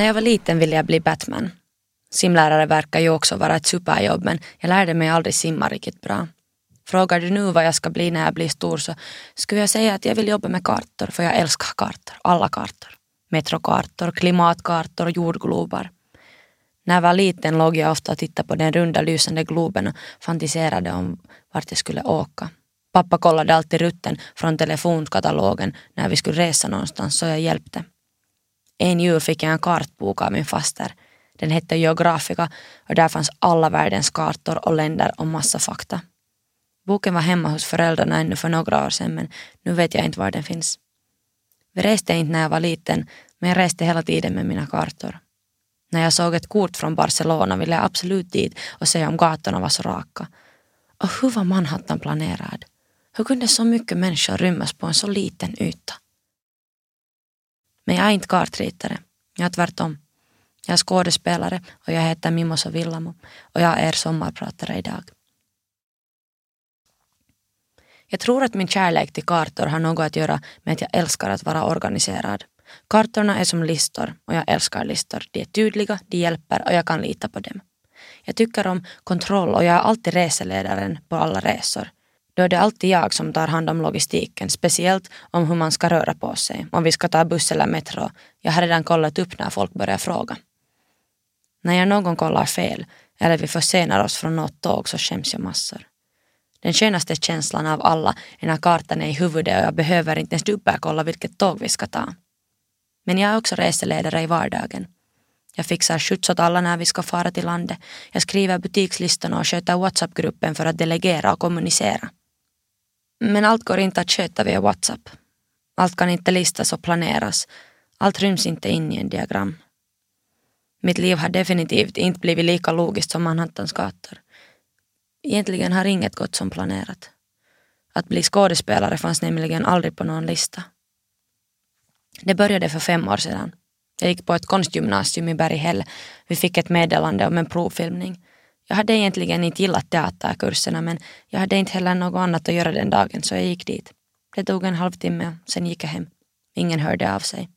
När jag var liten ville jag bli Batman. Simlärare verkar ju också vara ett superjobb men jag lärde mig aldrig simma riktigt bra. Frågar du nu vad jag ska bli när jag blir stor så skulle jag säga att jag vill jobba med kartor för jag älskar kartor, alla kartor. Metrokartor, klimatkartor, jordglobar. När jag var liten låg jag ofta och tittade på den runda lysande globen och fantiserade om vart jag skulle åka. Pappa kollade alltid rutten från telefonkatalogen när vi skulle resa någonstans så jag hjälpte. En jul fick jag en kartbok av min faster. Den hette Geografica och där fanns alla världens kartor och länder och massa fakta. Boken var hemma hos föräldrarna ännu för några år sedan men nu vet jag inte var den finns. Vi reste inte när jag var liten men jag reste hela tiden med mina kartor. När jag såg ett kort från Barcelona ville jag absolut dit och se om gatorna var så raka. Och hur var Manhattan planerad? Hur kunde så mycket människor rymmas på en så liten yta? Men jag är inte kartritare. Jag är tvärtom. Jag är skådespelare och jag heter Mimosa Villamo och jag är er sommarpratare idag. Jag tror att min kärlek till kartor har något att göra med att jag älskar att vara organiserad. Kartorna är som listor och jag älskar listor. De är tydliga, de hjälper och jag kan lita på dem. Jag tycker om kontroll och jag är alltid reseledaren på alla resor. Då är det alltid jag som tar hand om logistiken, speciellt om hur man ska röra på sig, om vi ska ta buss eller metro. Jag har redan kollat upp när folk börjar fråga. När jag någon kollar fel eller vi försenar oss från något tåg så skäms jag massor. Den skönaste känslan av alla är när kartan är i huvudet och jag behöver inte ens dubbelkolla vilket tåg vi ska ta. Men jag är också reseledare i vardagen. Jag fixar skjuts åt alla när vi ska fara till landet. Jag skriver butikslistorna och sköter WhatsApp-gruppen för att delegera och kommunicera. Men allt går inte att sköta via WhatsApp. Allt kan inte listas och planeras. Allt ryms inte in i en diagram. Mitt liv har definitivt inte blivit lika logiskt som Manhattans gator. Egentligen har inget gått som planerat. Att bli skådespelare fanns nämligen aldrig på någon lista. Det började för fem år sedan. Jag gick på ett konstgymnasium i Berghäll. Vi fick ett meddelande om en provfilmning. Jag hade egentligen inte gillat teaterkurserna men jag hade inte heller något annat att göra den dagen så jag gick dit. Det tog en halvtimme, sen gick jag hem. Ingen hörde av sig.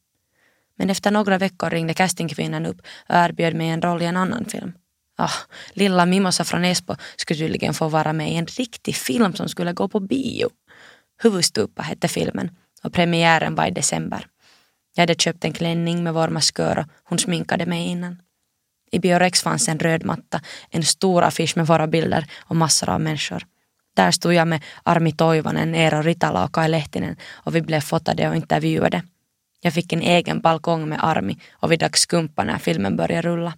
Men efter några veckor ringde castingkvinnan upp och erbjöd mig en roll i en annan film. Ah, lilla Mimosa från Esbo skulle tydligen få vara med i en riktig film som skulle gå på bio. Huvudstupa hette filmen och premiären var i december. Jag hade köpt en klänning med vår maskör och hon sminkade mig innan. I Biorex fanns en röd matta, en stor affisch med våra bilder och massor av människor. Där stod jag med Armi Toivonen, Eero Ritala och Kai Lehtinen och vi blev fotade och intervjuade. Jag fick en egen balkong med Armi och vi drack skumpa när filmen började rulla.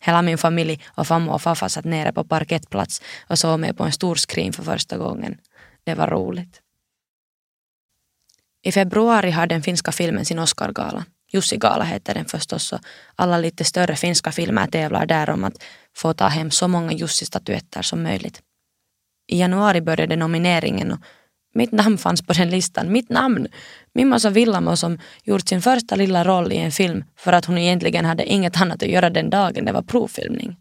Hela min familj och farmor och farfar satt nere på parkettplats och såg mig på en stor skrin för första gången. Det var roligt. I februari har den finska filmen sin Oscargala. Jussi-gala heter den förstås och alla lite större finska filmer tävlar där om att få ta hem så många Jussi-statyetter som möjligt. I januari började nomineringen och mitt namn fanns på den listan. Mitt namn! Mimmosa Villamo som gjort sin första lilla roll i en film för att hon egentligen hade inget annat att göra den dagen, det var provfilmning.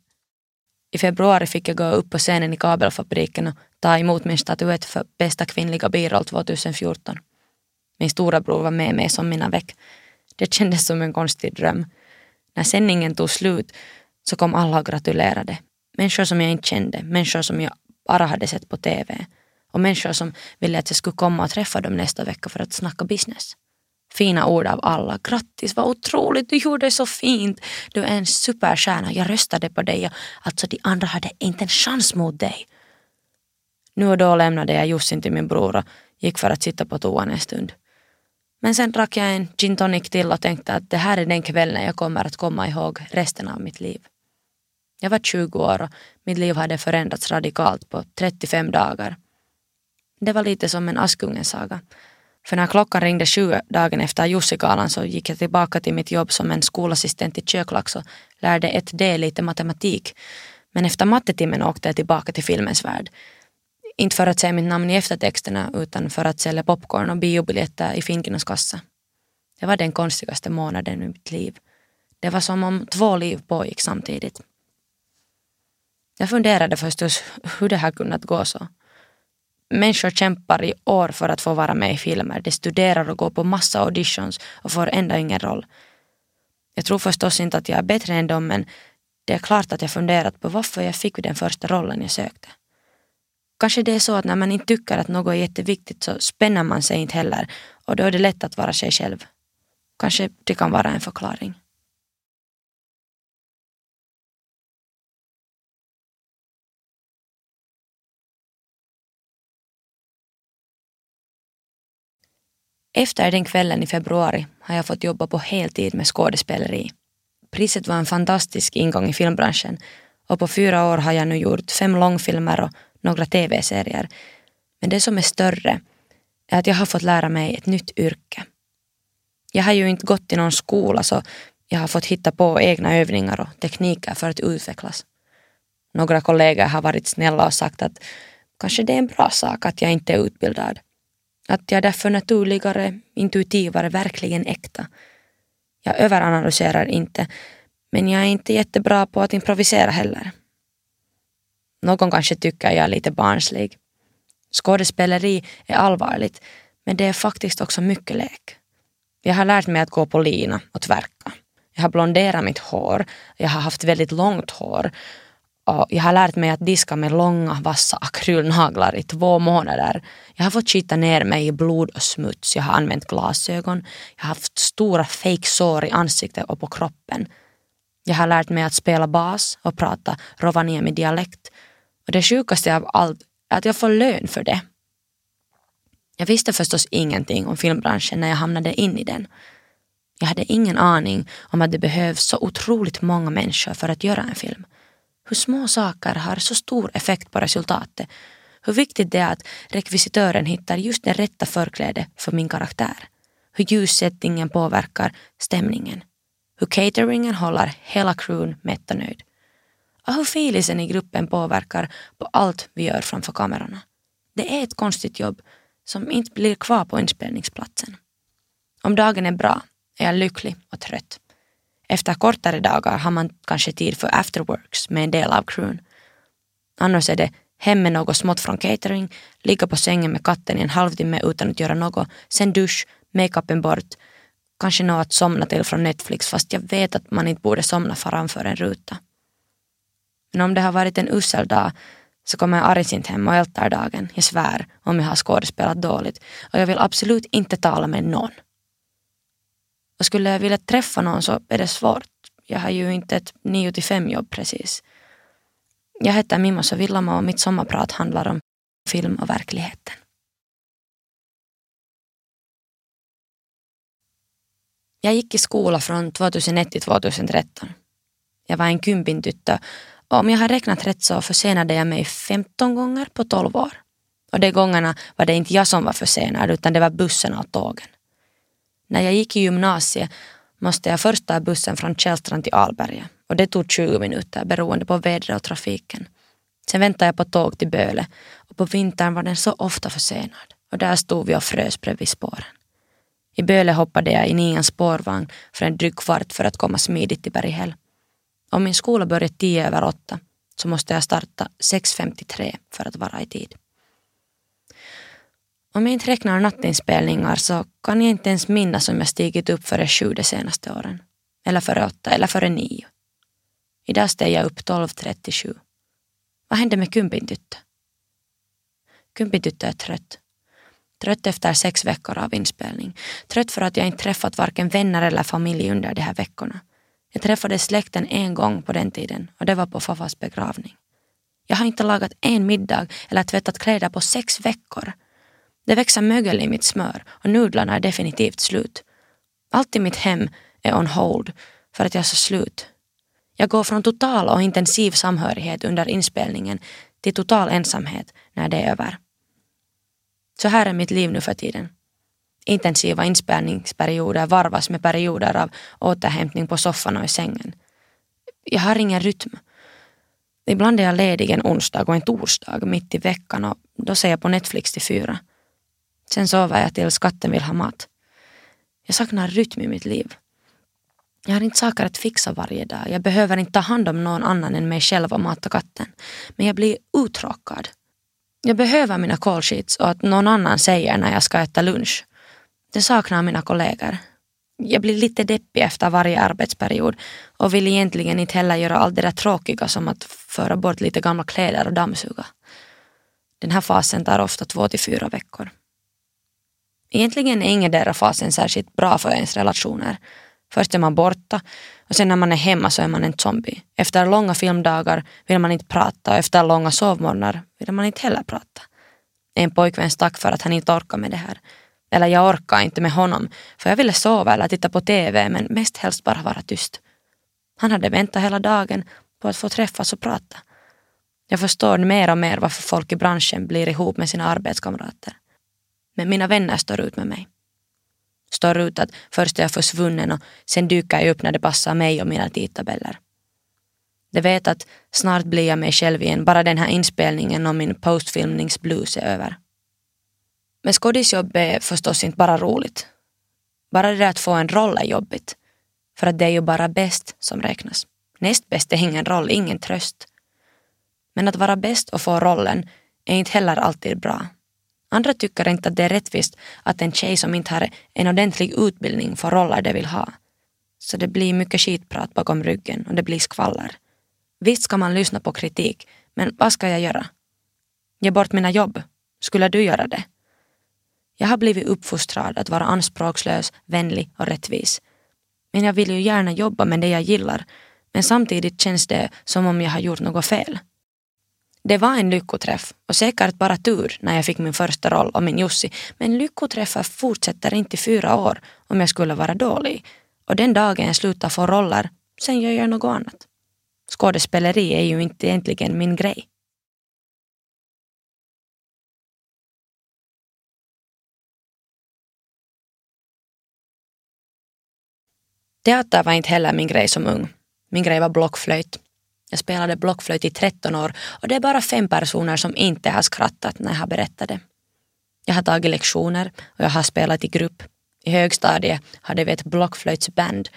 I februari fick jag gå upp på scenen i kabelfabriken och ta emot min statyett för bästa kvinnliga biroll 2014. Min stora bror var med mig som mina veck. Det kändes som en konstig dröm. När sändningen tog slut så kom alla och gratulerade. Människor som jag inte kände, människor som jag bara hade sett på TV och människor som ville att jag skulle komma och träffa dem nästa vecka för att snacka business. Fina ord av alla. Grattis, vad otroligt, du gjorde så fint. Du är en superstjärna, jag röstade på dig. Alltså de andra hade inte en chans mot dig. Nu och då lämnade jag Jussin till min bror och gick för att sitta på toan en stund. Men sen drack jag en gin tonic till och tänkte att det här är den kvällen jag kommer att komma ihåg resten av mitt liv. Jag var 20 år och mitt liv hade förändrats radikalt på 35 dagar. Det var lite som en Askungen-saga. För när klockan ringde sju dagen efter Jussikalan så gick jag tillbaka till mitt jobb som en skolassistent i Köklax och lärde ett D lite matematik. Men efter mattetimmen åkte jag tillbaka till filmens värld. Inte för att se mitt namn i eftertexterna utan för att sälja popcorn och biobiljetter i Finkinos kassa. Det var den konstigaste månaden i mitt liv. Det var som om två liv pågick samtidigt. Jag funderade förstås hur det här kunnat gå så. Människor kämpar i år för att få vara med i filmer. De studerar och går på massa auditions och får ändå ingen roll. Jag tror förstås inte att jag är bättre än dem men det är klart att jag funderat på varför jag fick den första rollen jag sökte. Kanske det är så att när man inte tycker att något är jätteviktigt så spänner man sig inte heller och då är det lätt att vara sig själv. Kanske det kan vara en förklaring. Efter den kvällen i februari har jag fått jobba på heltid med skådespeleri. Priset var en fantastisk ingång i filmbranschen och på fyra år har jag nu gjort fem långfilmer och några tv-serier. Men det som är större är att jag har fått lära mig ett nytt yrke. Jag har ju inte gått i någon skola så jag har fått hitta på egna övningar och tekniker för att utvecklas. Några kollegor har varit snälla och sagt att kanske det är en bra sak att jag inte är utbildad. Att jag därför naturligare, intuitivare, verkligen äkta. Jag överanalyserar inte, men jag är inte jättebra på att improvisera heller. Någon kanske tycker jag är lite barnslig. Skådespeleri är allvarligt, men det är faktiskt också mycket lek. Jag har lärt mig att gå på lina och tvärka. Jag har blonderat mitt hår. Jag har haft väldigt långt hår. Och jag har lärt mig att diska med långa vassa akrylnaglar i två månader. Jag har fått skita ner mig i blod och smuts. Jag har använt glasögon. Jag har haft stora fejksår i ansiktet och på kroppen. Jag har lärt mig att spela bas och prata rovaniemi-dialekt. Och det sjukaste av allt är att jag får lön för det. Jag visste förstås ingenting om filmbranschen när jag hamnade in i den. Jag hade ingen aning om att det behövs så otroligt många människor för att göra en film. Hur små saker har så stor effekt på resultatet. Hur viktigt det är att rekvisitören hittar just det rätta förklädet för min karaktär. Hur ljussättningen påverkar stämningen. Hur cateringen håller hela crewn mätt och nöjd. Och hur filisen i gruppen påverkar på allt vi gör framför kamerorna. Det är ett konstigt jobb som inte blir kvar på inspelningsplatsen. Om dagen är bra är jag lycklig och trött. Efter kortare dagar har man kanske tid för afterworks med en del av crewn. Annars är det hem med något smått från catering, ligga på sängen med katten i en halvtimme utan att göra något, sen dusch, makeupen bort, kanske något att somna till från Netflix fast jag vet att man inte borde somna framför en ruta. Men om det har varit en usel dag så kommer jag argsint hem och ältar dagen, jag svär, om jag har skådespelat dåligt och jag vill absolut inte tala med någon. Och skulle jag vilja träffa någon så är det svårt. Jag har ju inte ett 9 till 5 jobb precis. Jag heter Mimmo Villamo och mitt sommarprat handlar om film och verkligheten. Jag gick i skola från 2001 till 2013. Jag var en kympintyttö om jag har räknat rätt så försenade jag mig 15 gånger på 12 år. Och de gångerna var det inte jag som var försenad utan det var bussen och tågen. När jag gick i gymnasiet måste jag först ta bussen från Källstrand till Alberga och det tog 20 minuter beroende på vädret och trafiken. Sen väntade jag på tåg till Böle och på vintern var den så ofta försenad och där stod vi och frös bredvid spåren. I Böle hoppade jag in i en spårvagn för en dryg kvart för att komma smidigt till Berghäll. Om min skola börjar tio över åtta så måste jag starta 6.53 för att vara i tid. Om jag inte räknar nattinspelningar så kan jag inte ens minnas om jag stigit upp före sju de senaste åren. Eller före åtta eller före nio. Idag steg jag upp 12.37. Vad hände med Kumpintyttö? Kumpintyttö är trött. Trött efter sex veckor av inspelning. Trött för att jag inte träffat varken vänner eller familj under de här veckorna. Jag träffade släkten en gång på den tiden och det var på Fafas begravning. Jag har inte lagat en middag eller tvättat kläder på sex veckor. Det växer mögel i mitt smör och nudlarna är definitivt slut. Allt i mitt hem är on hold för att jag är så slut. Jag går från total och intensiv samhörighet under inspelningen till total ensamhet när det är över. Så här är mitt liv nu för tiden. Intensiva inspelningsperioder varvas med perioder av återhämtning på soffan och i sängen. Jag har ingen rytm. Ibland är jag ledig en onsdag och en torsdag mitt i veckan och då ser jag på Netflix till fyra. Sen sover jag tills katten vill ha mat. Jag saknar rytm i mitt liv. Jag har inte saker att fixa varje dag. Jag behöver inte ta hand om någon annan än mig själv och mata katten. Men jag blir uttråkad. Jag behöver mina call sheets och att någon annan säger när jag ska äta lunch. Jag saknar mina kollegor. Jag blir lite deppig efter varje arbetsperiod och vill egentligen inte heller göra allt det där tråkiga som att föra bort lite gamla kläder och dammsuga. Den här fasen tar ofta två till fyra veckor. Egentligen är ingen där fasen särskilt bra för ens relationer. Först är man borta och sen när man är hemma så är man en zombie. Efter långa filmdagar vill man inte prata och efter långa sovmorgnar vill man inte heller prata. En pojkvän stack för att han inte orkar med det här. Eller jag orkar inte med honom för jag ville sova eller titta på TV men mest helst bara vara tyst. Han hade väntat hela dagen på att få träffas och prata. Jag förstår mer och mer varför folk i branschen blir ihop med sina arbetskamrater. Men mina vänner står ut med mig. Står ut att först är jag försvunnen och sen dyker jag upp när det passar mig och mina tidtabeller. De vet att snart blir jag mig själv igen, bara den här inspelningen och min postfilmningsblues är över. Men skådisjobb är förstås inte bara roligt. Bara det där att få en roll är jobbigt. För att det är ju bara bäst som räknas. Näst bäst är ingen roll, ingen tröst. Men att vara bäst och få rollen är inte heller alltid bra. Andra tycker inte att det är rättvist att en tjej som inte har en ordentlig utbildning får roller de vill ha. Så det blir mycket skitprat bakom ryggen och det blir skvaller. Visst ska man lyssna på kritik, men vad ska jag göra? Ge bort mina jobb? Skulle du göra det? Jag har blivit uppfostrad att vara anspråkslös, vänlig och rättvis. Men jag vill ju gärna jobba med det jag gillar, men samtidigt känns det som om jag har gjort något fel. Det var en lyckoträff och säkert bara tur när jag fick min första roll och min Jussi, men lyckoträffar fortsätter inte i fyra år om jag skulle vara dålig. Och den dagen jag slutar få roller, sen gör jag något annat. Skådespeleri är ju inte egentligen min grej. Teater var inte heller min grej som ung. Min grej var blockflöjt. Jag spelade blockflöjt i 13 år och det är bara fem personer som inte har skrattat när jag har berättat det. Jag har tagit lektioner och jag har spelat i grupp. I högstadiet hade vi ett blockflöjtsband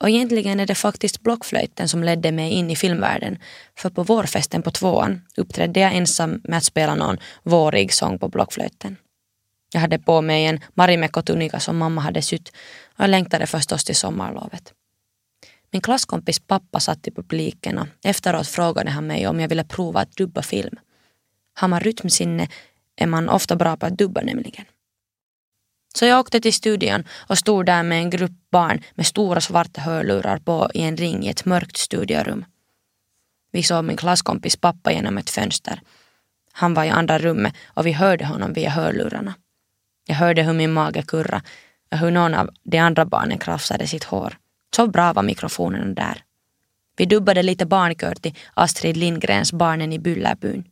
och egentligen är det faktiskt blockflöjten som ledde mig in i filmvärlden. För på vårfesten på tvåan uppträdde jag ensam med att spela någon vårig sång på blockflöjten. Jag hade på mig en Marimekko-tunika som mamma hade sytt och jag längtade förstås till sommarlovet. Min klasskompis pappa satt i publiken och efteråt frågade han mig om jag ville prova att dubba film. Har man rytmsinne är man ofta bra på att dubba nämligen. Så jag åkte till studion och stod där med en grupp barn med stora svarta hörlurar på i en ring i ett mörkt studiorum. Vi såg min klasskompis pappa genom ett fönster. Han var i andra rummet och vi hörde honom via hörlurarna. Jag hörde hur min mage kurra och hur någon av de andra barnen krafsade sitt hår. Så bra var mikrofonerna där. Vi dubbade lite barnkör till Astrid Lindgrens Barnen i Bullerbyn.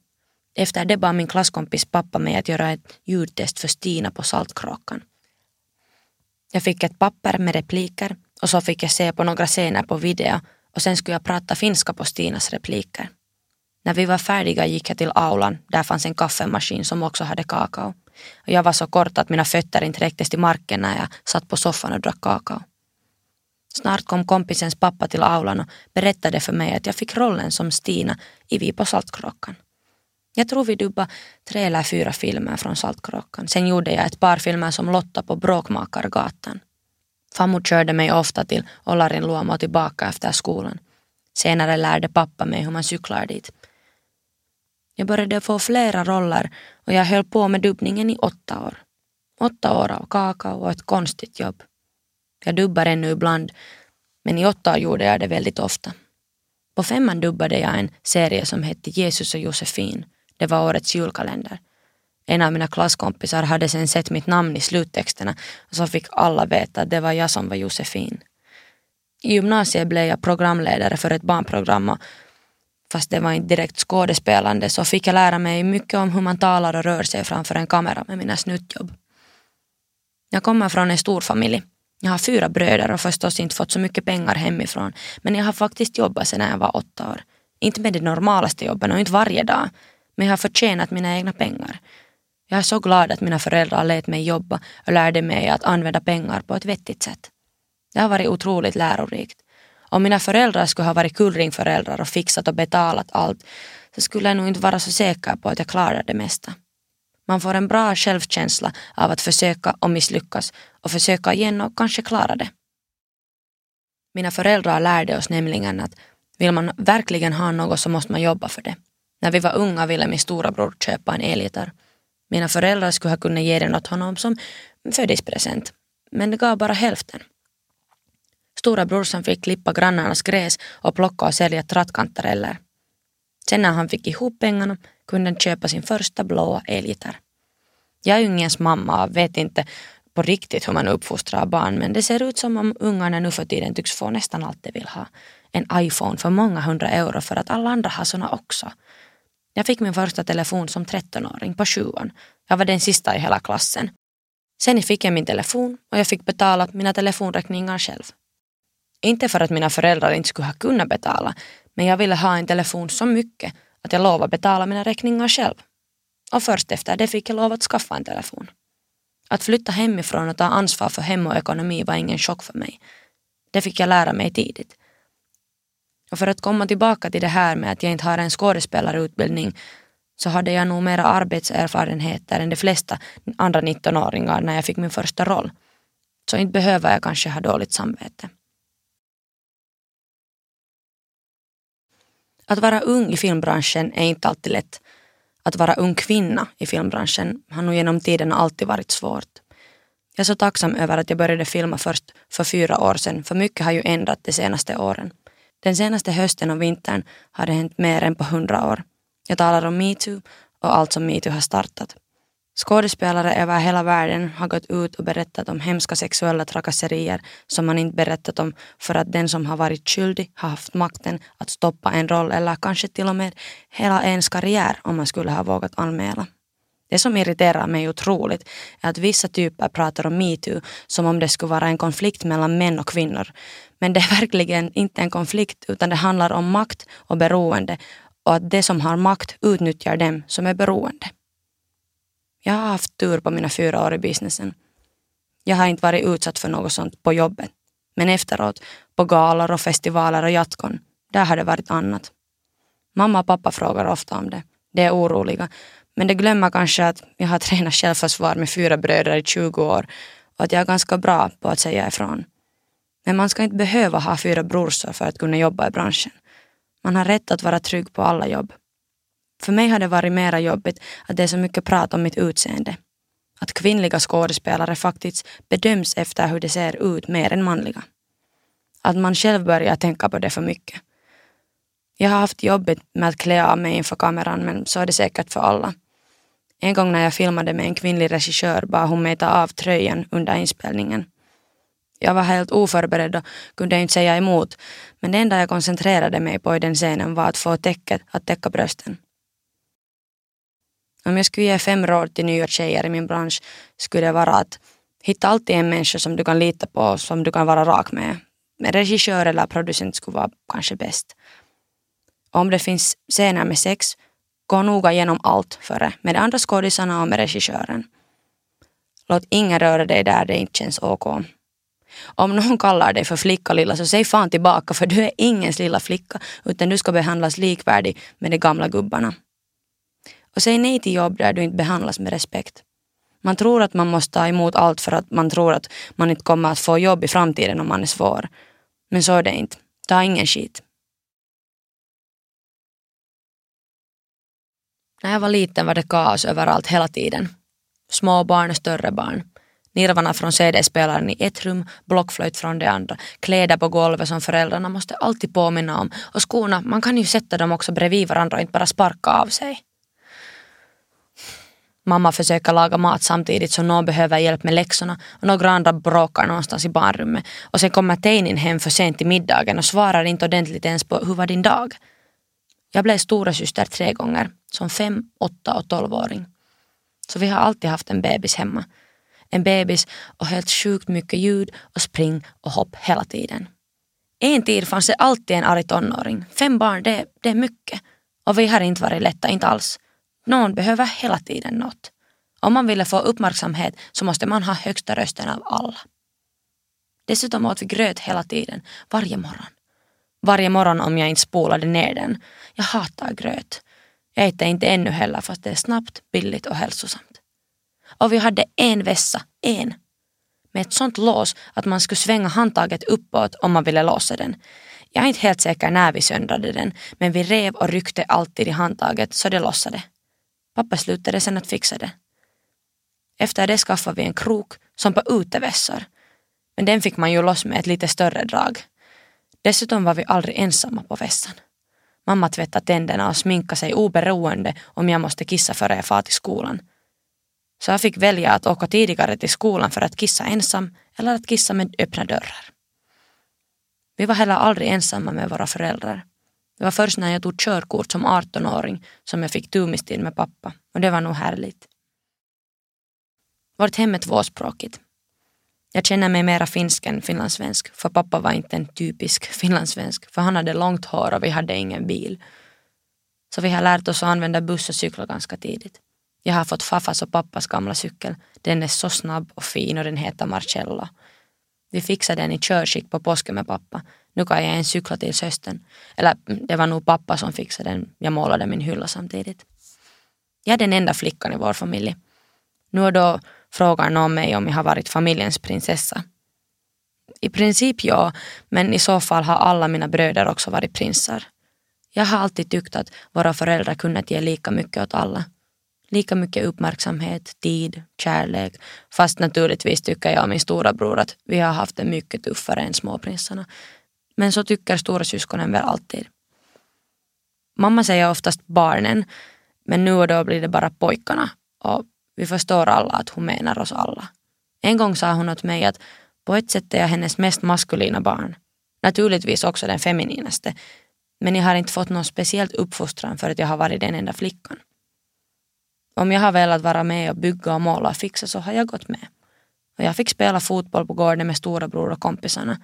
Efter det bad min klasskompis pappa mig att göra ett ljudtest för Stina på Saltkråkan. Jag fick ett papper med repliker och så fick jag se på några scener på video och sen skulle jag prata finska på Stinas repliker. När vi var färdiga gick jag till aulan. Där fanns en kaffemaskin som också hade kakao. Och jag var så kort att mina fötter inte räcktes till marken när jag satt på soffan och drack kakao. Snart kom kompisens pappa till aulan och berättade för mig att jag fick rollen som Stina i Vi på Saltkråkan. Jag tror vi dubbade tre eller fyra filmer från Saltkråkan. Sen gjorde jag ett par filmer som Lotta på Bråkmakargatan. Fammo körde mig ofta till Olarin och tillbaka efter skolan. Senare lärde pappa mig hur man cyklar dit. Jag började få flera roller och jag höll på med dubbningen i åtta år. Åtta år av kakao och ett konstigt jobb. Jag dubbar ännu ibland, men i åtta år gjorde jag det väldigt ofta. På femman dubbade jag en serie som hette Jesus och Josefin. Det var årets julkalender. En av mina klasskompisar hade sen sett mitt namn i sluttexterna och så fick alla veta att det var jag som var Josefin. I gymnasiet blev jag programledare för ett barnprogram och fast det var inte direkt skådespelande så fick jag lära mig mycket om hur man talar och rör sig framför en kamera med mina snuttjobb. Jag kommer från en stor familj. Jag har fyra bröder och förstås inte fått så mycket pengar hemifrån men jag har faktiskt jobbat sedan jag var åtta år. Inte med de normalaste jobben och inte varje dag men jag har förtjänat mina egna pengar. Jag är så glad att mina föräldrar lät mig jobba och lärde mig att använda pengar på ett vettigt sätt. Det har varit otroligt lärorikt. Om mina föräldrar skulle ha varit kullringföräldrar och fixat och betalat allt så skulle jag nog inte vara så säker på att jag klarar det mesta. Man får en bra självkänsla av att försöka och misslyckas och försöka igen och kanske klara det. Mina föräldrar lärde oss nämligen att vill man verkligen ha något så måste man jobba för det. När vi var unga ville min storebror köpa en elgitarr. Mina föräldrar skulle ha kunnat ge den åt honom som födelsedagspresent, men det gav bara hälften. Stora brorsan fick klippa grannarnas gräs och plocka och sälja trattkantareller. Sen när han fick ihop pengarna kunde han köpa sin första blåa elgitarr. Jag är ungens mamma och vet inte på riktigt hur man uppfostrar barn men det ser ut som om ungarna nu för tiden tycks få nästan allt de vill ha. En iPhone för många hundra euro för att alla andra har såna också. Jag fick min första telefon som 13-åring på sjuan. Jag var den sista i hela klassen. Sen fick jag min telefon och jag fick betala mina telefonräkningar själv. Inte för att mina föräldrar inte skulle ha kunnat betala, men jag ville ha en telefon så mycket att jag lovade betala mina räkningar själv. Och först efter det fick jag lov att skaffa en telefon. Att flytta hemifrån och ta ansvar för hem och ekonomi var ingen chock för mig. Det fick jag lära mig tidigt. Och för att komma tillbaka till det här med att jag inte har en skådespelarutbildning så hade jag nog mera arbetserfarenheter än de flesta andra 19-åringar när jag fick min första roll. Så inte behöver jag kanske ha dåligt samvete. Att vara ung i filmbranschen är inte alltid lätt. Att vara ung kvinna i filmbranschen har nog genom tiden alltid varit svårt. Jag är så tacksam över att jag började filma först för fyra år sedan, för mycket har ju ändrat de senaste åren. Den senaste hösten och vintern har det hänt mer än på hundra år. Jag talar om metoo och allt som metoo har startat. Skådespelare över hela världen har gått ut och berättat om hemska sexuella trakasserier som man inte berättat om för att den som har varit skyldig har haft makten att stoppa en roll eller kanske till och med hela ens karriär om man skulle ha vågat anmäla. Det som irriterar mig otroligt är att vissa typer pratar om metoo som om det skulle vara en konflikt mellan män och kvinnor. Men det är verkligen inte en konflikt utan det handlar om makt och beroende och att de som har makt utnyttjar dem som är beroende. Jag har haft tur på mina fyra år i businessen. Jag har inte varit utsatt för något sånt på jobbet. Men efteråt, på galor och festivaler och jatkon, där har det varit annat. Mamma och pappa frågar ofta om det. De är oroliga. Men de glömmer kanske att jag har tränat självförsvar med fyra bröder i 20 år och att jag är ganska bra på att säga ifrån. Men man ska inte behöva ha fyra brorsor för att kunna jobba i branschen. Man har rätt att vara trygg på alla jobb. För mig har det varit mera jobbigt att det är så mycket prat om mitt utseende. Att kvinnliga skådespelare faktiskt bedöms efter hur de ser ut mer än manliga. Att man själv börjar tänka på det för mycket. Jag har haft jobbigt med att klä av mig inför kameran men så är det säkert för alla. En gång när jag filmade med en kvinnlig regissör bad hon mig ta av tröjan under inspelningen. Jag var helt oförberedd och kunde inte säga emot men det enda jag koncentrerade mig på i den scenen var att få täcket att täcka brösten. Om jag skulle ge fem råd till nya tjejer i min bransch skulle det vara att hitta alltid en människa som du kan lita på och som du kan vara rak med. En regissör eller producent skulle vara kanske bäst. Om det finns scener med sex, gå noga igenom allt före med de andra skådisarna och med regissören. Låt ingen röra dig där det inte känns OK. Om någon kallar dig för flicka lilla så säg fan tillbaka för du är ingens lilla flicka utan du ska behandlas likvärdig med de gamla gubbarna. Och säg nej till jobb där du inte behandlas med respekt. Man tror att man måste ta emot allt för att man tror att man inte kommer att få jobb i framtiden om man är svår. Men så är det inte. Ta ingen skit. När jag var liten var det kaos överallt hela tiden. Små barn och större barn. Nirvarna från CD-spelaren i ett rum, blockflöjt från det andra, kläder på golvet som föräldrarna måste alltid påminna om och skorna, man kan ju sätta dem också bredvid varandra och inte bara sparka av sig. Mamma försöker laga mat samtidigt som någon behöver hjälp med läxorna och några andra bråkar någonstans i barnrummet. Och sen kommer Teinin hem för sent till middagen och svarar inte ordentligt ens på hur var din dag? Jag blev stora syster tre gånger, som fem, åtta och tolvåring. Så vi har alltid haft en bebis hemma. En bebis och helt sjukt mycket ljud och spring och hopp hela tiden. En tid fanns det alltid en arg tonåring. Fem barn, det, det är mycket. Och vi har inte varit lätta, inte alls. Någon behöver hela tiden något. Om man ville få uppmärksamhet så måste man ha högsta rösten av alla. Dessutom åt vi gröt hela tiden, varje morgon. Varje morgon om jag inte spolade ner den. Jag hatar gröt. Jag äter inte ännu heller fast det är snabbt, billigt och hälsosamt. Och vi hade en vässa, en. med ett sånt lås att man skulle svänga handtaget uppåt om man ville låsa den. Jag är inte helt säker när vi söndrade den, men vi rev och ryckte alltid i handtaget så det lossade. Pappa slutade sen att fixa det. Efter det skaffade vi en krok som på utevässar, Men den fick man ju loss med ett lite större drag. Dessutom var vi aldrig ensamma på vässan. Mamma tvättade tänderna och sminkade sig oberoende om jag måste kissa före jag far till skolan. Så jag fick välja att åka tidigare till skolan för att kissa ensam eller att kissa med öppna dörrar. Vi var heller aldrig ensamma med våra föräldrar. Det var först när jag tog körkort som 18-åring som jag fick tumistid med pappa och det var nog härligt. Vårt hem är tvåspråkigt. Jag känner mig mera finsk än finlandssvensk för pappa var inte en typisk finlandssvensk för han hade långt hår och vi hade ingen bil. Så vi har lärt oss att använda buss och cykla ganska tidigt. Jag har fått faffas och pappas gamla cykel. Den är så snabb och fin och den heter Marcello. Vi fixade den i körskick på påsken med pappa. Nu kan jag ens cykla till hösten. Eller det var nog pappa som fixade den. Jag målade min hylla samtidigt. Jag är den enda flickan i vår familj. Nu och då frågar någon mig om jag har varit familjens prinsessa. I princip ja, men i så fall har alla mina bröder också varit prinsar. Jag har alltid tyckt att våra föräldrar kunnat ge lika mycket åt alla. Lika mycket uppmärksamhet, tid, kärlek. Fast naturligtvis tycker jag och min stora bror att vi har haft det mycket tuffare än småprinsarna. Men så tycker storasyskonen väl alltid. Mamma säger oftast barnen, men nu och då blir det bara pojkarna. Och vi förstår alla att hon menar oss alla. En gång sa hon åt mig att på ett sätt är jag hennes mest maskulina barn. Naturligtvis också den femininaste. Men jag har inte fått någon speciellt uppfostran för att jag har varit den enda flickan. Om jag har velat vara med och bygga och måla och fixa så har jag gått med. Och jag fick spela fotboll på gården med storebror och kompisarna.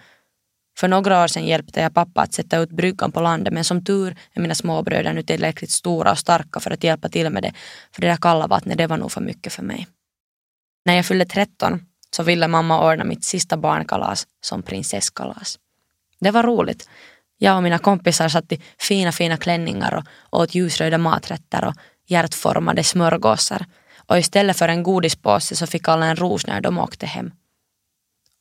För några år sedan hjälpte jag pappa att sätta ut bryggan på landet men som tur är mina småbröder nu tillräckligt stora och starka för att hjälpa till med det. För det där kalla vattnet det var nog för mycket för mig. När jag fyllde 13 så ville mamma ordna mitt sista barnkalas som prinsesskalas. Det var roligt. Jag och mina kompisar satt i fina fina klänningar och åt ljusröda maträtter och hjärtformade smörgåsar och istället för en godispåse så fick alla en ros när de åkte hem.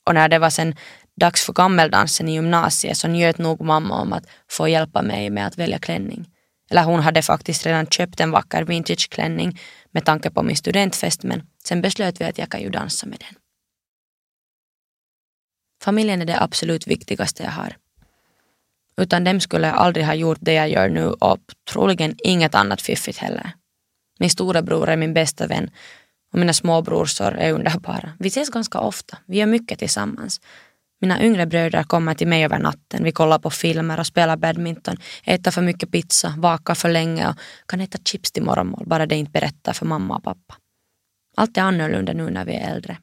Och när det var sen dags för gammeldansen i gymnasiet så njöt nog mamma om att få hjälpa mig med att välja klänning. Eller hon hade faktiskt redan köpt en vacker vintageklänning med tanke på min studentfest men sen beslöt vi att jag kan ju dansa med den. Familjen är det absolut viktigaste jag har. Utan dem skulle jag aldrig ha gjort det jag gör nu och troligen inget annat fiffigt heller. Min storebror är min bästa vän och mina småbrorsor är underbara. Vi ses ganska ofta, vi gör mycket tillsammans. Mina yngre bröder kommer till mig över natten, vi kollar på filmer och spelar badminton, äter för mycket pizza, vakar för länge och kan äta chips till morgonmål, bara det inte berättar för mamma och pappa. Allt är annorlunda nu när vi är äldre.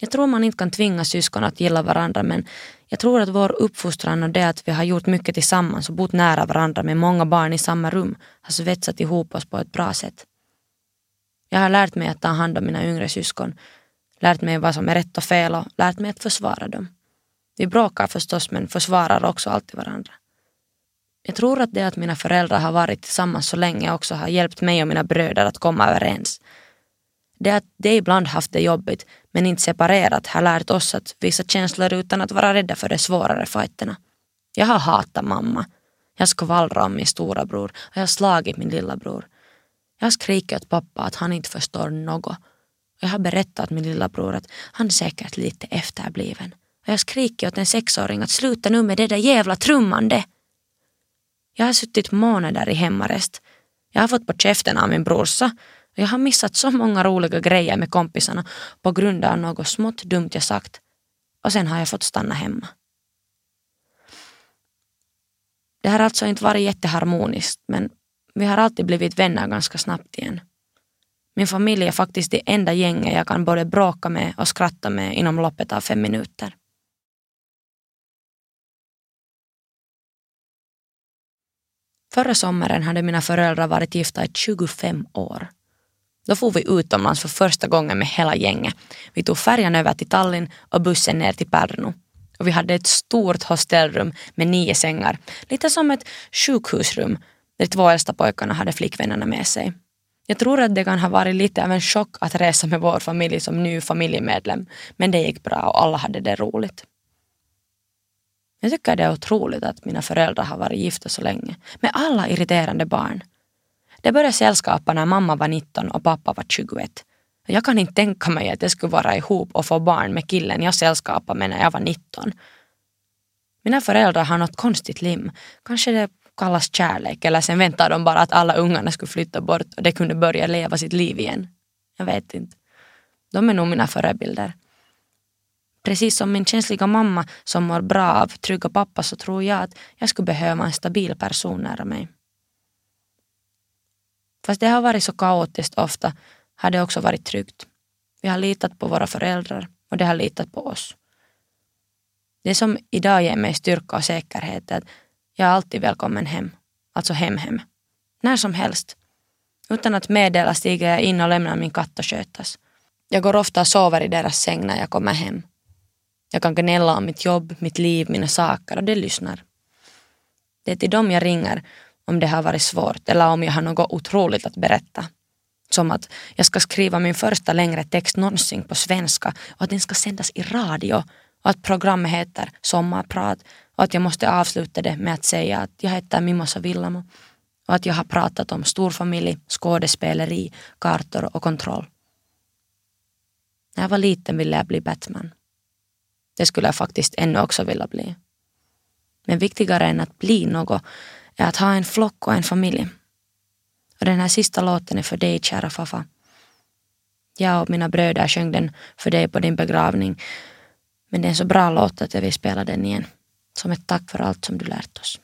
Jag tror man inte kan tvinga syskon att gilla varandra men jag tror att vår uppfostran och det att vi har gjort mycket tillsammans och bott nära varandra med många barn i samma rum har svetsat ihop oss på ett bra sätt. Jag har lärt mig att ta hand om mina yngre syskon, lärt mig vad som är rätt och fel och lärt mig att försvara dem. Vi bråkar förstås men försvarar också alltid varandra. Jag tror att det att mina föräldrar har varit tillsammans så länge också har hjälpt mig och mina bröder att komma överens. Det att de ibland haft det jobbigt men inte separerat har lärt oss att visa känslor utan att vara rädda för de svårare fighterna. Jag har hatat mamma. Jag skvallrar om min stora bror och jag har slagit min lilla bror. Jag har skrikit åt pappa att han inte förstår något. Jag har berättat min lilla bror att han är säkert lite efterbliven. Och jag skriker åt en sexåring att sluta nu med det där jävla trummande. Jag har suttit månader i hemmarest. Jag har fått på käften av min brorsa Och jag har missat så många roliga grejer med kompisarna på grund av något smått dumt jag sagt och sen har jag fått stanna hemma. Det har alltså inte varit jätteharmoniskt men vi har alltid blivit vänner ganska snabbt igen. Min familj är faktiskt det enda gänget jag kan både bråka med och skratta med inom loppet av fem minuter. Förra sommaren hade mina föräldrar varit gifta i 25 år. Då for vi utomlands för första gången med hela gänget. Vi tog färjan över till Tallinn och bussen ner till Pärnu. Och vi hade ett stort hostellrum med nio sängar, lite som ett sjukhusrum, där de två äldsta pojkarna hade flickvännerna med sig. Jag tror att det kan ha varit lite av en chock att resa med vår familj som ny familjemedlem, men det gick bra och alla hade det roligt. Jag tycker det är otroligt att mina föräldrar har varit gifta så länge, med alla irriterande barn. Det började sällskapa när mamma var 19 och pappa var 21. Jag kan inte tänka mig att jag skulle vara ihop och få barn med killen jag sällskapade med när jag var 19. Mina föräldrar har något konstigt lim. Kanske det kallas kärlek eller sen väntar de bara att alla ungarna skulle flytta bort och de kunde börja leva sitt liv igen. Jag vet inte. De är nog mina förebilder. Precis som min känsliga mamma som mår bra av trygga pappa så tror jag att jag skulle behöva en stabil person nära mig. Fast det har varit så kaotiskt ofta har det också varit tryggt. Vi har litat på våra föräldrar och de har litat på oss. Det som idag ger mig styrka och säkerhet är att jag är alltid välkommen hem. Alltså hem-hem. När som helst. Utan att meddela stiger jag in och lämnar min katt att skötas. Jag går ofta och sover i deras säng när jag kommer hem. Jag kan gnälla om mitt jobb, mitt liv, mina saker och de lyssnar. Det är till dem jag ringer om det har varit svårt eller om jag har något otroligt att berätta. Som att jag ska skriva min första längre text någonsin på svenska och att den ska sändas i radio och att programmet heter Sommarprat och att jag måste avsluta det med att säga att jag heter Mimosa Villamo och att jag har pratat om storfamilj, skådespeleri, kartor och kontroll. När jag var liten ville jag bli Batman. Det skulle jag faktiskt ännu också vilja bli. Men viktigare än att bli något är att ha en flock och en familj. Och den här sista låten är för dig, kära Fafa. Jag och mina bröder sjöng den för dig på din begravning. Men det är en så bra låt att jag vill spela den igen. Som ett tack för allt som du lärt oss.